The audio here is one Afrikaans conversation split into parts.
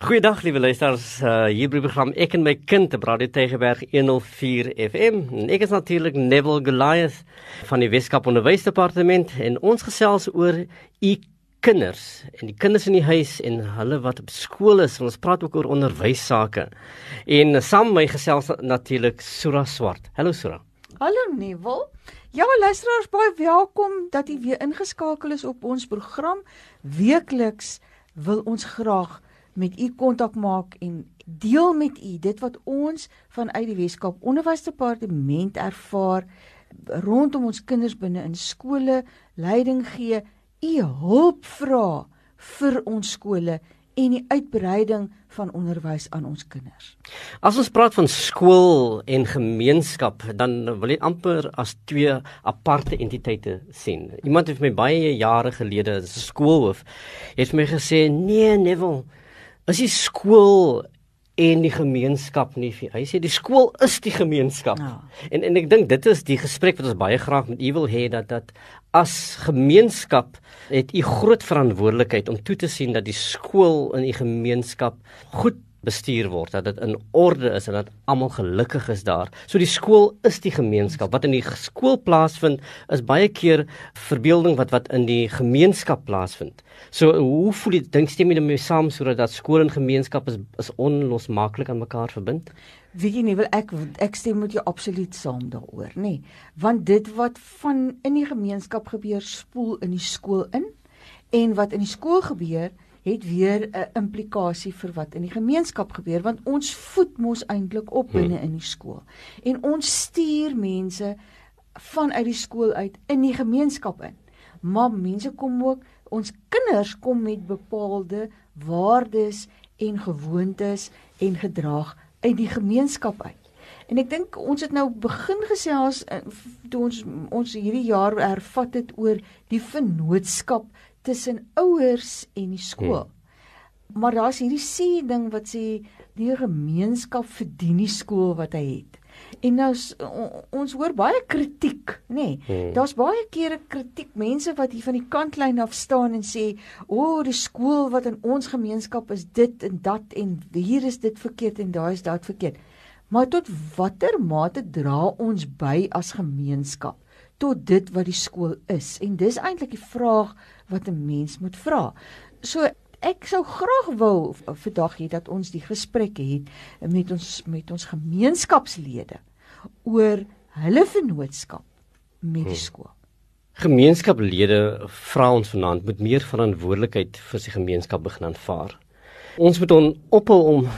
Goeiedag liewe luisters, uh, hier by die program Ek en my kind op Radio Tygerberg 104 FM. En ek is natuurlik Neville Goliath van die Weskaap Onderwysdepartement en ons gesels oor u kinders en die kinders in die huis en hulle wat op skool is. Ons praat ook oor onderwysake. En saam my gesels natuurlik Sura Swart. Hallo Sura. Hallo Neville. Ja, luisteraars, baie welkom dat u weer ingeskakel is op ons program. Weekliks wil ons graag met u kontak maak en deel met u dit wat ons vanuit die Weskaap Onderwysdepartement ervaar rondom ons kinders binne in skole, leiding gee, u hulp vra vir ons skole en die uitbreiding van onderwys aan ons kinders. As ons praat van skool en gemeenskap, dan wil ek amper as twee aparte entiteite sien. Iemand het my baie jare gelede, 'n skoolhoof, het my gesê, "Nee, Neville, is die skool en die gemeenskap nie vir hy sê die skool is die gemeenskap. Ja. En en ek dink dit is die gesprek wat ons baie graag met u wil hê dat dat as gemeenskap het u groot verantwoordelikheid om toe te sien dat die skool in die gemeenskap goed bestuur word dat dit in orde is en dat almal gelukkig is daar. So die skool is die gemeenskap. Wat in die skool plaasvind is baie keer verbeelding wat wat in die gemeenskap plaasvind. So hoe voel jy dink stem jy mee saam sodat dat skool en gemeenskap is is onlosmaaklik aan mekaar verbind? Weet jy nie wil ek ek stem met jou absoluut saam daaroor, nê? Want dit wat van in die gemeenskap gebeur, spoel in die skool in en wat in die skool gebeur het weer 'n implikasie vir wat in die gemeenskap gebeur want ons voed mos eintlik op hmm. binne in die skool. En ons stuur mense vanuit die skool uit in die gemeenskap in. Maar mense kom ook ons kinders kom met bepaalde waardes en gewoontes en gedrag uit die gemeenskap uit. En ek dink ons het nou begin gesels eh, toe ons ons hierdie jaar ervat het oor die vennootskap tussen ouers en die skool. Hmm. Maar daar's hierdie sê ding wat sê die gemeenskap verdien die skool wat hy het. En nou ons hoor baie kritiek, nê. Nee, hmm. Daar's baie kere kritiek mense wat hier van die kantlyn af staan en sê, "O, oh, die skool wat in ons gemeenskap is dit en dat en hier is dit verkeerd en daar is dit verkeerd." Maar tot watter mate dra ons by as gemeenskap tot dit wat die skool is? En dis eintlik die vraag wat 'n mens moet vra. So ek sou graag wil vandag hê dat ons die gesprek het met ons met ons gemeenskapslede oor hulle vennootskap met die hmm. skool. Gemeenskaplede vra ons vanaand moet meer verantwoordelikheid vir sy gemeenskap begin aanvaar. Ons moet on ophou om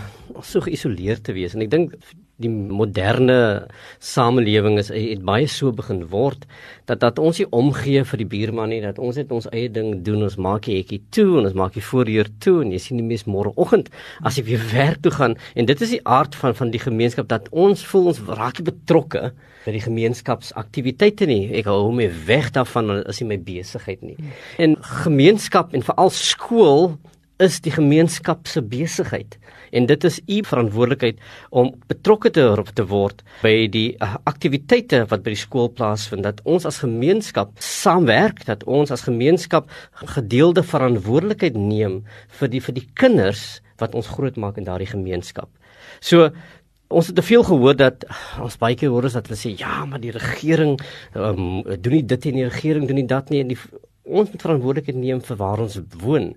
so geïsoleerd te wees en ek dink die moderne samelewing is het baie so begin word dat dat ons nie omgee vir die buurman nie dat ons net ons eie ding doen ons maak die hekkie toe en ons maak die voordeur toe en jy sien die mes môreoggend as jy weer werk toe gaan en dit is die aard van van die gemeenskap dat ons voel ons raak betrokke by die gemeenskapsaktiwiteite nie. Ek hou my weg daarvan as nie my besigheid nie. En gemeenskap en veral skool is die gemeenskap se besigheid en dit is u verantwoordelikheid om betrokke te, te word by die uh, aktiwiteite wat by die skool plaasvind dat ons as gemeenskap saamwerk dat ons as gemeenskap gedeelde verantwoordelikheid neem vir die vir die kinders wat ons grootmaak in daardie gemeenskap. So ons het te veel gehoor dat ons baie keer hoor ons dat hulle sê ja, maar die regering um, doen nie dit en die regering doen nie dat nie en die ons moet verantwoordelikheid neem vir waar ons woon.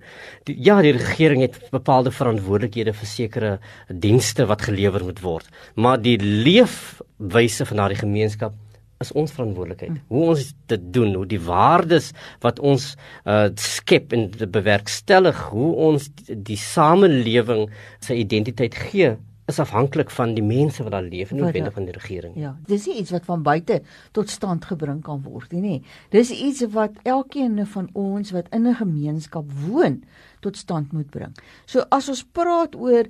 Die, ja, die regering het bepaalde verantwoordelikhede vir sekere dienste wat gelewer moet word, maar die leefwyse van daardie gemeenskap is ons verantwoordelikheid. Hoe ons dit doen, hoe die waardes wat ons uh skep en bewerkstellig, hoe ons die, die samelewing sy identiteit gee is afhanklik van die mense wat daar leef en nie noodwendig van die regering. Ja, dis nie iets wat van buite tot stand gebring kan word nie, nê. Dis iets wat elkeen van ons wat in 'n gemeenskap woon tot stand moet bring. So as ons praat oor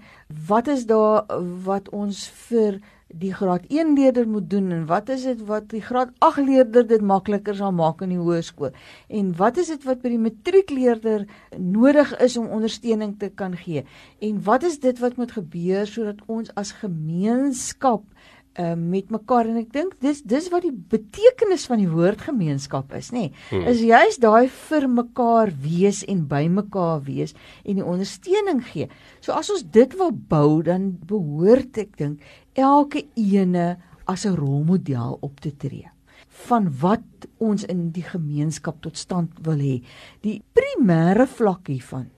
wat is daar wat ons vir die graad 1 leerder moet doen en wat is dit wat die graad 8 leerder dit makliker sal maak in die hoërskool? En wat is dit wat by die matriekleerder nodig is om ondersteuning te kan gee? En wat is dit wat moet gebeur sodat ons as gemeenskap uh, met mekaar en ek dink dis dis wat die betekenis van die woord gemeenskap is, nê. Nee, hmm. Is juist daai vir mekaar wees en by mekaar wees en die ondersteuning gee. So as ons dit wil bou, dan behoort ek dink elke ene as 'n rolmodel op te tree van wat ons in die gemeenskap tot stand wil hê. Die primêre vlak hiervan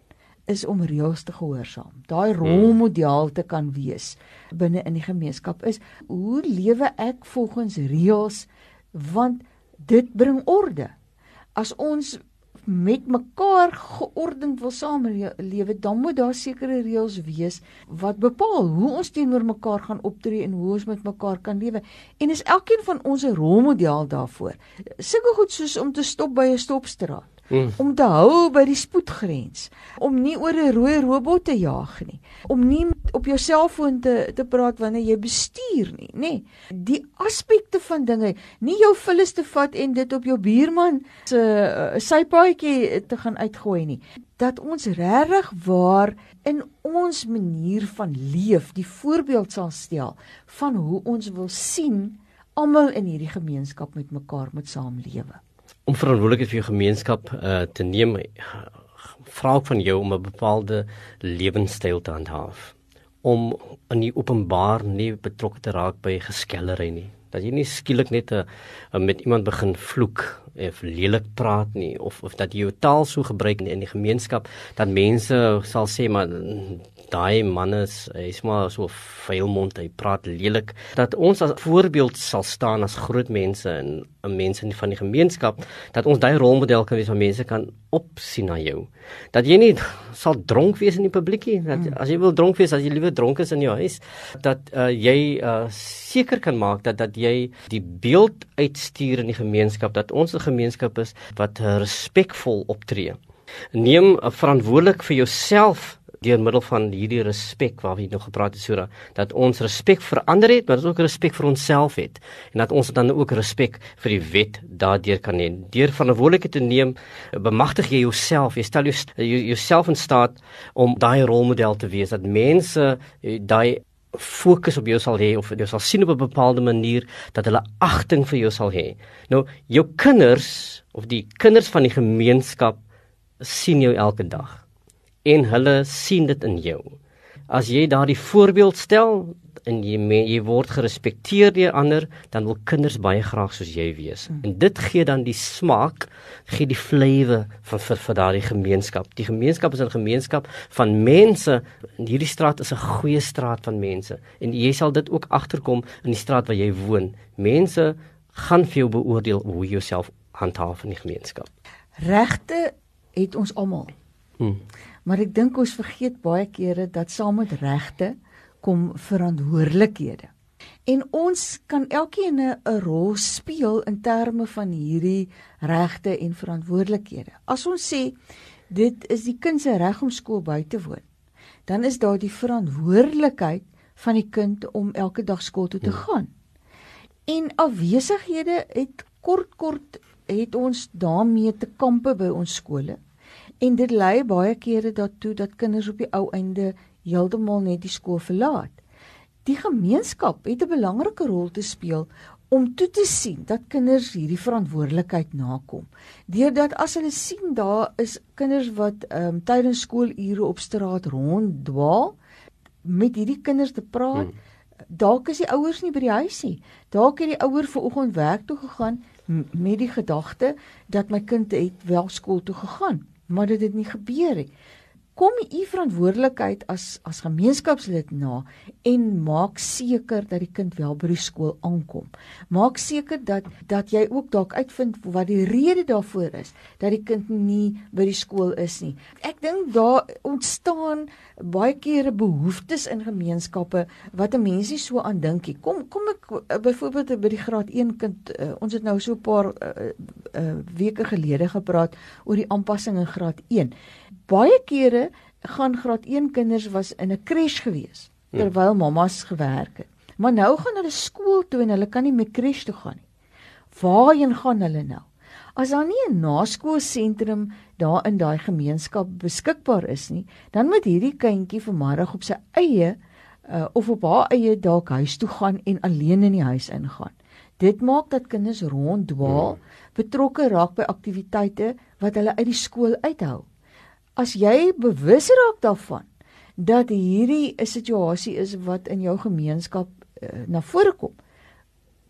is om reëls te gehoorsaam. Daai hmm. rolmodel te kan wees binne in die gemeenskap is hoe lewe ek volgens reëls want dit bring orde. As ons met mekaar geordend wil samelewe, dan moet daar sekere reëls wees wat bepaal hoe ons teenoor mekaar gaan optree en hoe ons met mekaar kan lewe. En is elkeen van ons 'n rolmodel daarvoor. Sulke goed soos om te stop by 'n stopstraat mm. om te hou by die spoedgrens, om nie oor 'n rooi robot te jaag nie, om nie op jou selfoon te te praat wanneer jy bestuur nie, nê. Die aspekte van dinge, nie jou vullis te vat en dit op jou buurman se uh, sy paadjie te gaan uitgooi nie. Dat ons regtig waar in ons manier van leef die voorbeeld sal stel van hoe ons wil sien almal in hierdie gemeenskap met mekaar moet saamlewe om verantwoordelikheid vir jou gemeenskap uh, te neem vra ek van jou om 'n bepaalde lewenstyl te handhaaf. Om in die openbaar nie betrokke te raak by geskellery nie dat jy nie skielik net 'n uh, uh, met iemand begin vloek of lelik praat nie of of dat jy jou taal so gebruik in die gemeenskap dat mense sal sê maar daai man is hy's maar so vuil mond hy praat lelik. Dat ons as voorbeeld sal staan as groot mense en mense van die gemeenskap dat ons daai rolmodel kan wees waar mense kan opsien na jou dat jy nie sal dronk wees in die publiekie dat hmm. as jy wil dronk wees as jy liewe dronk is in jou huis dat uh, jy uh, seker kan maak dat dat jy die beeld uitstuur in die gemeenskap dat ons 'n gemeenskap is wat respekvol optree neem uh, verantwoordelik vir jouself deur middel van hierdie respek waar we nou gepraat het Sura dat ons respek vir ander het maar ook respek vir onsself het en dat ons dan ook respek vir die wet daardeur kan hê. Deur verantwoordelikheid te neem bemagtig jy jouself. Jy stel jouself in staat om daai rolmodel te wees dat mense eh, daai fokus op jou sal hê of jy sal sien op 'n bepaalde manier dat hulle agting vir jou sal hê. Nou jou kinders of die kinders van die gemeenskap sien jou elke dag en hulle sien dit in jou. As jy daardie voorbeeld stel en jy jy word gerespekteer deur ander, dan wil kinders baie graag soos jy wees. Hmm. En dit gee dan die smaak, gee die flavour van vir, vir daardie gemeenskap. Die gemeenskap is 'n gemeenskap van mense. En hierdie straat is 'n goeie straat van mense. En jy sal dit ook agterkom in die straat waar jy woon. Mense gaan vir jou beoordeel hoe jy jouself handhaaf in die gemeenskap. Regte het ons almal. Hmm. Maar ek dink ons vergeet baie kere dat saam met regte kom verantwoordelikhede. En ons kan elkeen 'n rol speel in terme van hierdie regte en verantwoordelikhede. As ons sê dit is die kind se reg om skool by te woon, dan is daar die verantwoordelikheid van die kind om elke dag skool toe te hmm. gaan. En afwesighede het kort kort het ons daarmee te kampe by ons skole. En dit lei baie kere daartoe dat kinders op die ou einde heeltemal net die skool verlaat. Die gemeenskap het 'n belangrike rol te speel om toe te sien dat kinders hierdie verantwoordelikheid nakom. Deurdat as hulle sien daar is kinders wat ehm um, tydens skoolure op straat ronddwaal met hierdie kinders te praat, hmm. dalk is die ouers nie by die huis nie. Dalk het die ouer ver oggend werk toe gegaan met die gedagte dat my kind het wel skool toe gegaan maar dit het nie gebeur nie. Kom u verantwoordelikheid as as gemeenskapslid na en maak seker dat die kind wel by die skool aankom. Maak seker dat dat jy ook dalk uitvind wat die rede daarvoor is dat die kind nie by die skool is nie. Ek dink daar ontstaan baie kere behoeftes in gemeenskappe wat 'n mens nie so aan dink nie. Kom kom ek uh, byvoorbeeld by die graad 1 kind uh, ons het nou so 'n paar uh, uh, weke gelede gepraat oor die aanpassing in graad 1. Baie kere gaan graad 1 kinders was in 'n crash gewees terwyl mammas gewerk het. Maar nou gaan hulle skool toe en hulle kan nie meer crash toe gaan nie. Waarheen gaan hulle nou? As daar nie 'n naskoolsentrum daar in daai gemeenskap beskikbaar is nie, dan moet hierdie kindjie vanmiddag op sy eie uh, of op haar eie dalk huis toe gaan en alleen in die huis ingaan. Dit maak dat kinders ronddwaal, hmm. betrokke raak by aktiwiteite wat hulle uit die skool uithou. As jy bewus raak daarvan dat hierdie 'n situasie is wat in jou gemeenskap uh, na vore kom,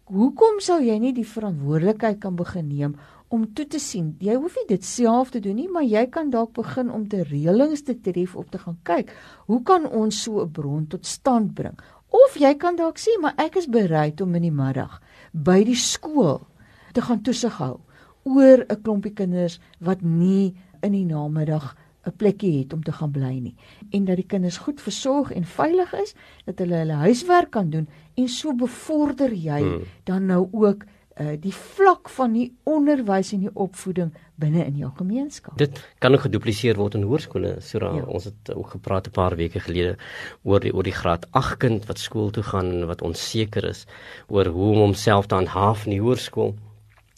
hoekom sou jy nie die verantwoordelikheid kan begin neem om toe te sien. Jy hoef nie dit self te doen nie, maar jy kan dalk begin om te reëlings te tref op te gaan kyk. Hoe kan ons so 'n bron tot stand bring? Of jy kan dalk sê, maar ek is bereid om in die middag by die skool te gaan toesig hou oor 'n klompie kinders wat nie in die namiddag 'n plekkie het om te gaan bly nie en dat die kinders goed versorg en veilig is, dat hulle hulle huiswerk kan doen en so bevorder jy hmm. dan nou ook uh, die vlak van die onderwys en die opvoeding binne in jou gemeenskap. Dit kan ook gedupliseer word in hoërskole. So ja. ons het ook gepraat 'n paar weke gelede oor die oor die graad 8 kind wat skool toe gaan en wat onseker is oor hoe om homself te handhaaf in die hoërskool.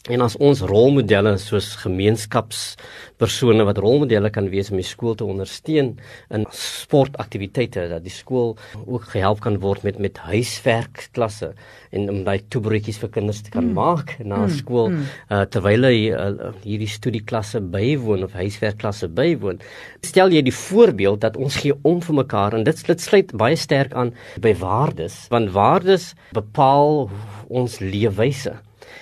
En as ons rolmodelle soos gemeenskapspersone wat rolmodelle kan wees om die skool te ondersteun in sportaktiwiteite dat die skool ook gehelp kan word met met huiswerkklasse en om daai toebroodjies vir kinders te kan mm. maak na mm. skool mm. uh, terwyl hy uh, hierdie studieklasse bywoon of huiswerkklasse bywoon. Stel jy die voorbeeld dat ons gee om vir mekaar en dit sluit baie sterk aan by waardes want waardes bepaal ons leefwyse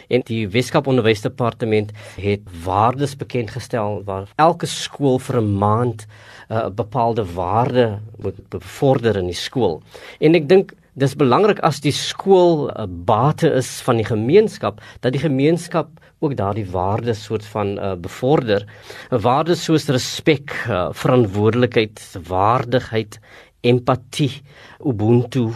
en die Weskaap Onderwysdepartement het waardes bekend gestel waar elke skool vir 'n maand 'n uh, bepaalde waarde moet bevorder in die skool. En ek dink dis belangrik as die skool 'n uh, bate is van die gemeenskap dat die gemeenskap ook daardie waardes soort van uh, bevorder. Waardes soos respek, uh, verantwoordelikheid, waardigheid empatie, ubuntu,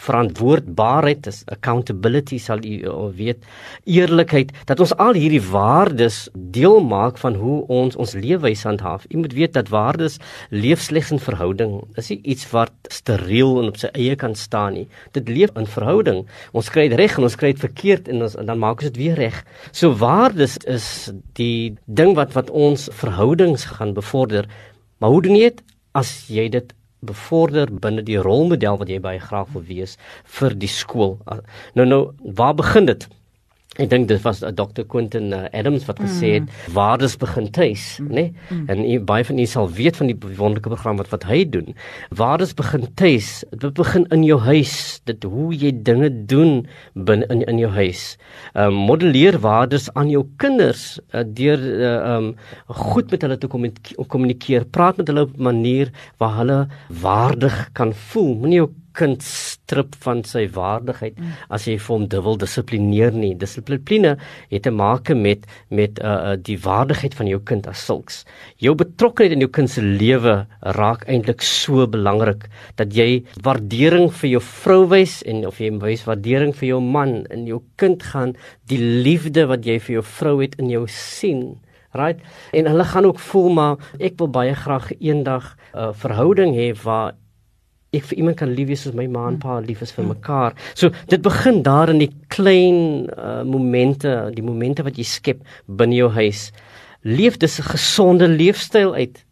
verantwoordbaarheid, is accountability sal u uh, weet, eerlikheid dat ons al hierdie waardes deel maak van hoe ons ons lewens handhaaf. U moet weet dat waardes leef slegs in verhouding. Dis nie iets wat steriel en op sy eie kan staan nie. Dit leef in verhouding. Ons kry dit reg en ons kry dit verkeerd en ons en dan maak ons dit weer reg. So waardes is die ding wat wat ons verhoudings gaan bevorder. Maar hoe doen jy dit as jy dit bevorder binne die rolmodel wat jy baie graag wil wees vir die skool. Nou nou, waar begin dit? Ek dink dit was uh, Dr. Quentin uh, Adams wat gesê het mm. waardes begin tuis, mm. né? Nee? Mm. En jy baie van julle sal weet van die wonderlike program wat wat hy doen. Waardes begin tuis. Dit begin in jou huis. Dit hoe jy dinge doen binne in in jou huis. Ehm uh, modelleer waardes aan jou kinders uh, deur uh, um goed met hulle te kommunikeer. Praat met hulle op 'n manier waar hulle waardig kan voel. Moenie jou kind strip van sy waardigheid mm. as jy vir hom dubbel dissiplineer nie. Dissipline het te maak met met uh, uh die waardigheid van jou kind as sulks. Jou betrokkeheid in jou kind se lewe raak eintlik so belangrik dat jy waardering vir jou vrou wys en of jy wys waardering vir jou man in jou kind gaan die liefde wat jy vir jou vrou het in jou sien. Right? En hulle gaan ook voel maar ek wil baie graag eendag 'n uh, verhouding hê waar ek vir iemand kan lief wees soos my ma en pa lief is vir mekaar. So dit begin daar in die klein uh, momente, die momente wat jy skep binne jou huis. Leef dis 'n gesonde leefstyl uit.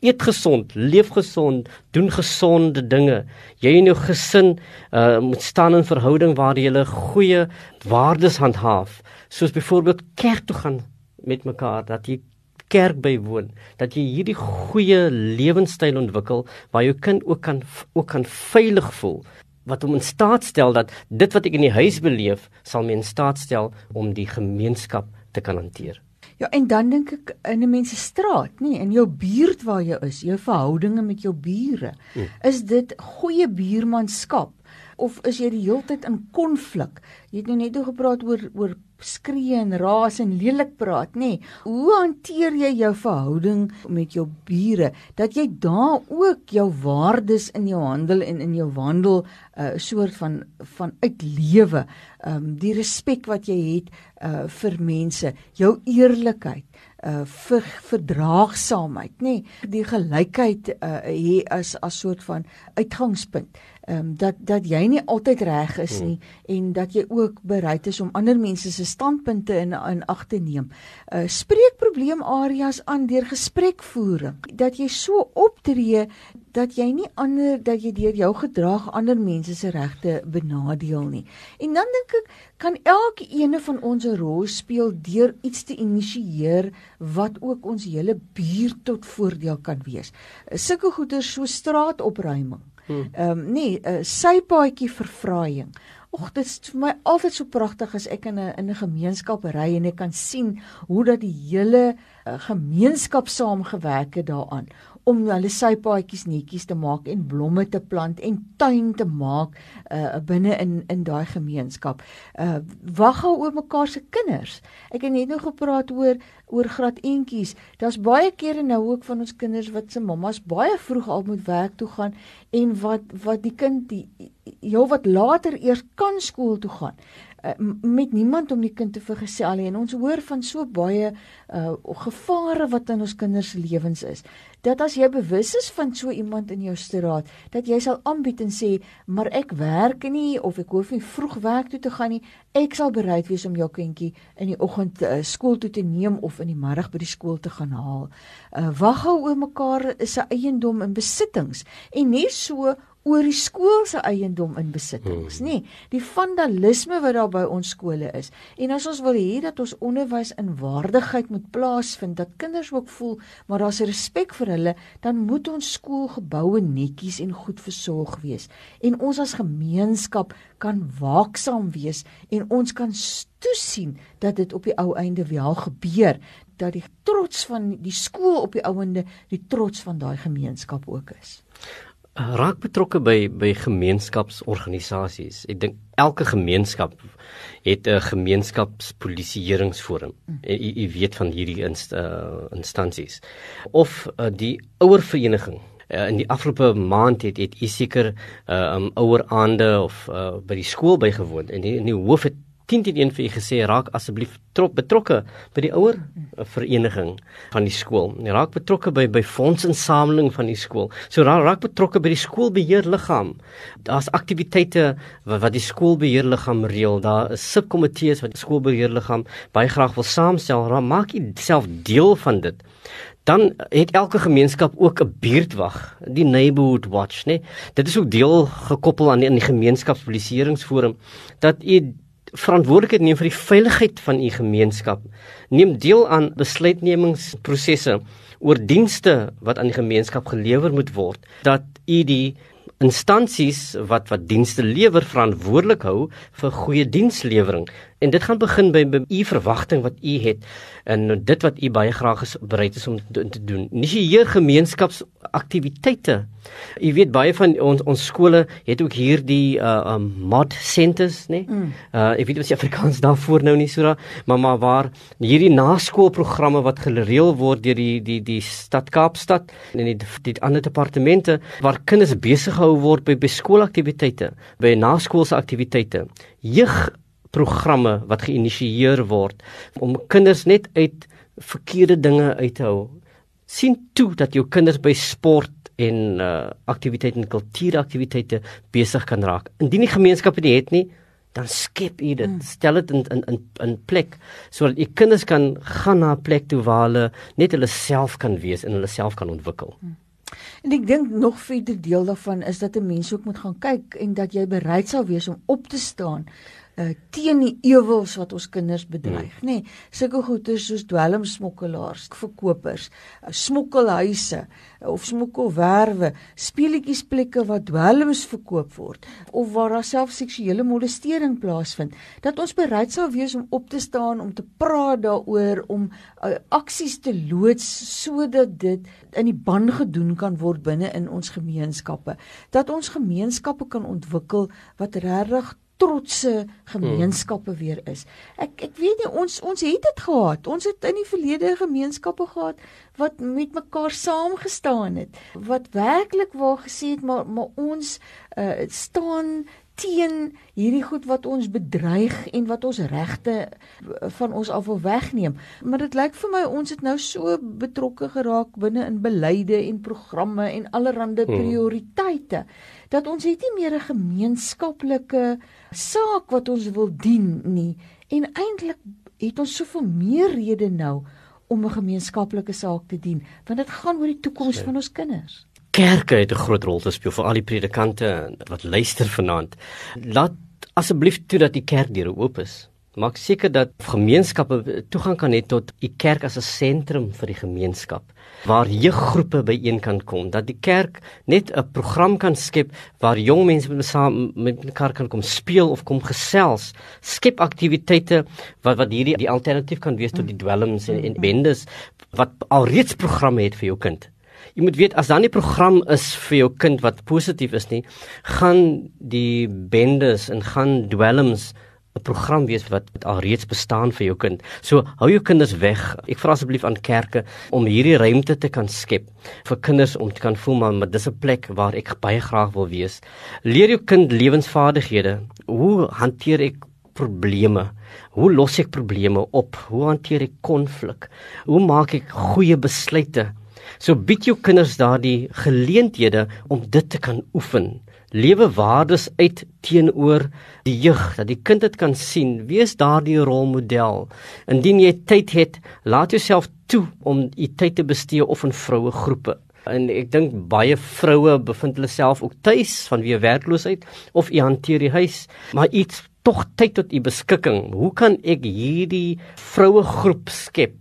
Eet gesond, leef gesond, doen gesonde dinge. Jy en jou gesin uh, moet staan in verhouding waar jy 'n goeie waardes handhaaf, soos byvoorbeeld kerk toe gaan met mekaar dat jy kerk bywoon dat jy hierdie goeie lewenstyl ontwikkel waar jou kind ook kan ook kan veilig voel wat hom in staat stel dat dit wat ek in die huis beleef sal my in staat stel om die gemeenskap te kan hanteer. Ja, en dan dink ek in 'n mens se straat, nê, in jou buurt waar jy is, jou verhoudinge met jou bure, hmm. is dit goeie buurmanskap of is jy die hele tyd in konflik? Jy het nou net gepraat oor oor skree en raas en lelik praat, nê? Nee, hoe hanteer jy jou verhouding met jou bure dat jy daar ook jou waardes in jou handel en in jou wandel 'n uh, soort van van uitlewe, ehm um, die respek wat jy het uh vir mense, jou eerlikheid uh vir verdraagsaamheid, nê, nee, die gelykheid uh hier as as soort van uitgangspunt ehm um, dat dat jy nie altyd reg is nie hmm. en dat jy ook bereid is om ander mense se standpunte in in ag te neem. Uh spreek probleemareas aan deur gesprekvoering. Dat jy so optree dat jy nie ander dat jy deur jou gedrag ander mense se regte benadeel nie. En dan dink ek kan elke ene van ons 'n rol speel deur iets te initieer wat ook ons hele buurt tot voordeel kan wees. Sulke goeder so straatopruiming Hmm. Ehm um, nee, 'n uh, sypaadjie vervraaiing. Och, dit is vir my altyd so pragtig as ek in 'n in 'n gemeenskap ry en ek kan sien hoe dat die hele uh, gemeenskap saamgewerk het daaraan om hulle sypaadjies netjies te maak en blomme te plant en tuin te maak uh binne in in daai gemeenskap. Uh wag gou oor mekaar se kinders. Ek het net nou gepraat oor oor graad eentjies. Daar's baie kere nou ook van ons kinders wat se mammas baie vroeg al moet werk toe gaan en wat wat die kind die jou wat later eers kan skool toe gaan. Uh, met niemand om die kind te vergesel nie. En ons hoor van so baie uh gevare wat in ons kinders se lewens is dat as jy bewus is van so iemand in jou straat dat jy sal aanbied en sê maar ek werk nie of ek hoef nie vroeg werk toe te gaan nie. Ek sal bereid wees om jou kindjie in die oggend uh, skool toe te neem of in die middag by die skool te gaan haal. Uh, wag hou oor mekaar 'n eiendom in besittings. En nie so oor die skool se eiendom in besittings, hmm. nê? Die vandalisme wat daar by ons skole is. En as ons wil hê dat ons onderwys in waardigheid moet plaasvind, dat kinders ook voel maar daar's respek vir hulle, dan moet ons skoolgeboue netjies en goed versorg wees. En ons as gemeenskap kan waaksaam wees en ons kan toesien dat dit op die ou einde wel gebeur dat die trots van die skool op die ouende die trots van daai gemeenskap ook is raak betrokke by by gemeenskapsorganisasies. Ek dink elke gemeenskap het 'n gemeenskapspolisieeringsforum. En u, u weet van hierdie inst, uh, instansies. Of uh, die ouervereniging uh, in die afgelope maand het het u seker uh, um ouer aande of uh, by die skool bygewoon en die, die hoof het 10 teen 1 vir u gesê raak asseblief betrokke by die ouer vereniging van die skool. Raak betrokke by by fondsinsameling van die skool. So raak, raak betrokke by die skoolbeheerliggaam. Daar's aktiwiteite wat, wat die skoolbeheerliggaam reël. Daar is subkomitees wat die skoolbeheerliggaam baie graag wil saamstel. Raak maak jy self deel van dit. Dan het elke gemeenskap ook 'n buurtwag, die neighborhood watch, né? Dit is ook deel gekoppel aan die, aan die gemeenskapspolisieeringsforum dat jy verantwoordelikheid neem vir die veiligheid van u gemeenskap. Neem deel aan besluitnemingsprosesse oor dienste wat aan die gemeenskap gelewer moet word. Dat u die instansies wat wat dienste lewer verantwoordelik hou vir goeie dienslewering. En dit gaan begin by, by u verwagting wat u het en dit wat u baie graag is bereid is om te, te doen. Initieer gemeenskapsaktiwiteite. U weet baie van ons ons skole het ook hier die uh um, mod centers, né? Nee? Mm. Uh ek weet wat se Afrikaans daarvoor nou nie so daar, maar maar waar hierdie naskoolprogramme wat gereël word deur die die die stad Kaapstad en die die ander departemente waar kinders besig gehou word by by skoolaktiwiteite, by naskoolse aktiwiteite. Jeug programme wat geïnisieer word om kinders net uit verkeerde dinge uit te hou. sien toe dat jou kinders by sport en uh aktiwiteite en kultuuraktiwiteite besig kan raak. Indien die gemeenskappe dit het nie, dan skep jy dit. Hmm. Stel dit in in in in plek sodat jy kinders kan gaan na 'n plek toe waar hulle net hulle self kan wees en hulle self kan ontwikkel. Hmm. En ek dink nog verder deel daarvan is dat 'n mens ook moet gaan kyk en dat jy bereid sal wees om op te staan uh, teen die ewels wat ons kinders bedreig, hmm. nê. Nee, sulke goeder soos dwelmsmokkelaars, verkopers, uh, smokkelhuise uh, of smokkelwerwe, speletjiesplekke waar dwelms verkoop word of waar daar self seksuele molestering plaasvind, dat ons bereid sal wees om op te staan om te praat daaroor om uh, aksies te loods sodat dit in die ban gedoen kan word binne in ons gemeenskappe, dat ons gemeenskappe kan ontwikkel wat regtig trotse gemeenskappe hmm. weer is. Ek ek weet nie ons ons het dit gehad. Ons het in die verlede gemeenskappe gehad wat met mekaar saamgestaan het. Wat werklik waar gesê het maar maar ons uh, staan teen hierdie goed wat ons bedreig en wat ons regte van ons af wil wegneem. Maar dit lyk vir my ons het nou so betrokke geraak binne in beleide en programme en allerlei hmm. Dat ons het nie meer 'n gemeenskaplike saak wat ons wil dien nie. En eintlik het ons soveel meer redes nou om 'n gemeenskaplike saak te dien, want dit gaan oor die toekoms van ons kinders kerke het 'n groot rol te speel vir al die predikante wat luister vanaand. Laat asseblief toe dat die kerkdeure oop is. Maak seker dat gemeenskappe toegang kan hê tot die kerk as 'n sentrum vir die gemeenskap waar jeuggroepe byeen kan kom, dat die kerk net 'n program kan skep waar jong mense met saam met mekaar kan kom speel of kom gesels, skep aktiwiteite wat wat hierdie die alternatief kan wees tot die dwelms en, en bendes wat alreeds programme het vir jou kind. Jy moet weet as dan die program is vir jou kind wat positief is nie, gaan die bendes en gaan dwelms 'n program wees wat alreeds bestaan vir jou kind. So hou jou kinders weg. Ek vra asseblief aan kerke om hierdie ruimte te kan skep vir kinders om te kan voel maar, maar dis 'n plek waar ek baie graag wil wees. Leer jou kind lewensvaardighede. Hoe hanteer ek probleme? Hoe los ek probleme op? Hoe hanteer ek konflik? Hoe maak ek goeie besluite? So bied jou kinders daardie geleenthede om dit te kan oefen. Lewe waardes uit teenoor die jeug dat die kind dit kan sien. Wees daardie rolmodel. Indien jy tyd het, laat jouself toe om u tyd te bestee of in vroue groepe. En ek dink baie vroue bevind hulle self ook tuis vanweë werkloosheid of u hanteer die huis, maar iets tog tyd tot u beskikking. Hoe kan ek hierdie vroue groep skep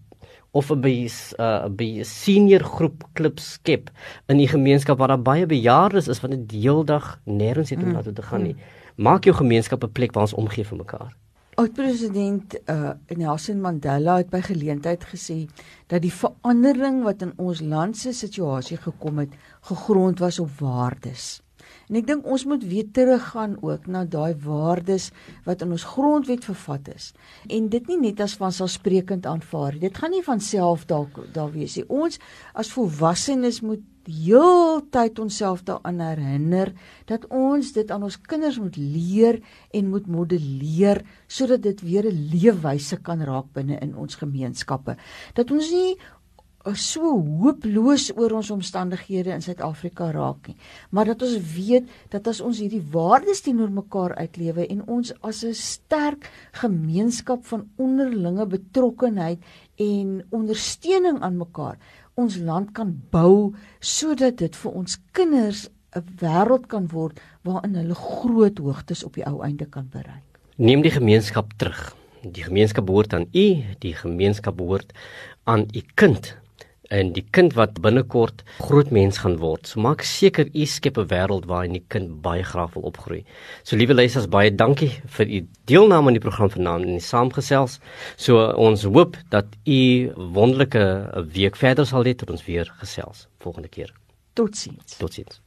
of 'n by 'n uh, by senior groep klub skep in die gemeenskap waar daar baie bejaardes is wat net deeldag nêrens het om mm. na toe te gaan nie. Mm. Maak jou gemeenskap 'n plek waar ons omgee vir mekaar. Oud-president uh, Nelson Mandela het by geleentheid gesê dat die verandering wat in ons land se situasie gekom het, gegrond was op waardes. En ek dink ons moet weer teruggaan ook na daai waardes wat in ons grondwet vervat is. En dit nie net as vanselfsprekend aanvaar nie. Dit gaan nie van self dalk daar wees nie. Ons as volwassenes moet heeltyd onsself daaraan herinner dat ons dit aan ons kinders moet leer en moet modelleer sodat dit weer 'n leefwyse kan raak binne in ons gemeenskappe. Dat ons nie so hooploos oor ons omstandighede in Suid-Afrika raak nie. Maar dat ons weet dat as ons hierdie waardes teenoor mekaar uitlewe en ons as 'n sterk gemeenskap van onderlinge betrokkenheid en ondersteuning aan mekaar ons land kan bou sodat dit vir ons kinders 'n wêreld kan word waarin hulle groot hoogtes op die ou einde kan bereik. Neem die gemeenskap terug. Die gemeenskap behoort aan u, die gemeenskap behoort aan u kind en die kind wat binnekort groot mens gaan word. So maak seker u skep 'n wêreld waarin die kind baie graag wil opgroei. So liewe luisters, baie dankie vir u deelname aan die program vanaand en die saamgesels. So ons hoop dat u wonderlike week verder sal hê tot ons weer gesels volgende keer. Totsiens. Totsiens.